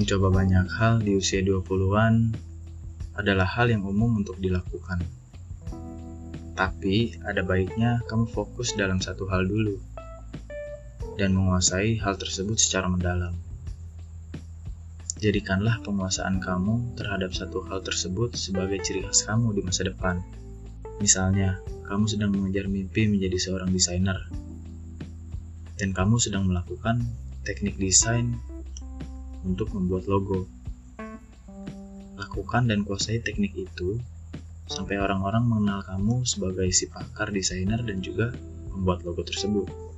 Mencoba banyak hal di usia 20-an adalah hal yang umum untuk dilakukan. Tapi ada baiknya kamu fokus dalam satu hal dulu dan menguasai hal tersebut secara mendalam. Jadikanlah penguasaan kamu terhadap satu hal tersebut sebagai ciri khas kamu di masa depan. Misalnya, kamu sedang mengejar mimpi menjadi seorang desainer, dan kamu sedang melakukan teknik desain untuk membuat logo. Lakukan dan kuasai teknik itu sampai orang-orang mengenal kamu sebagai si pakar desainer dan juga membuat logo tersebut.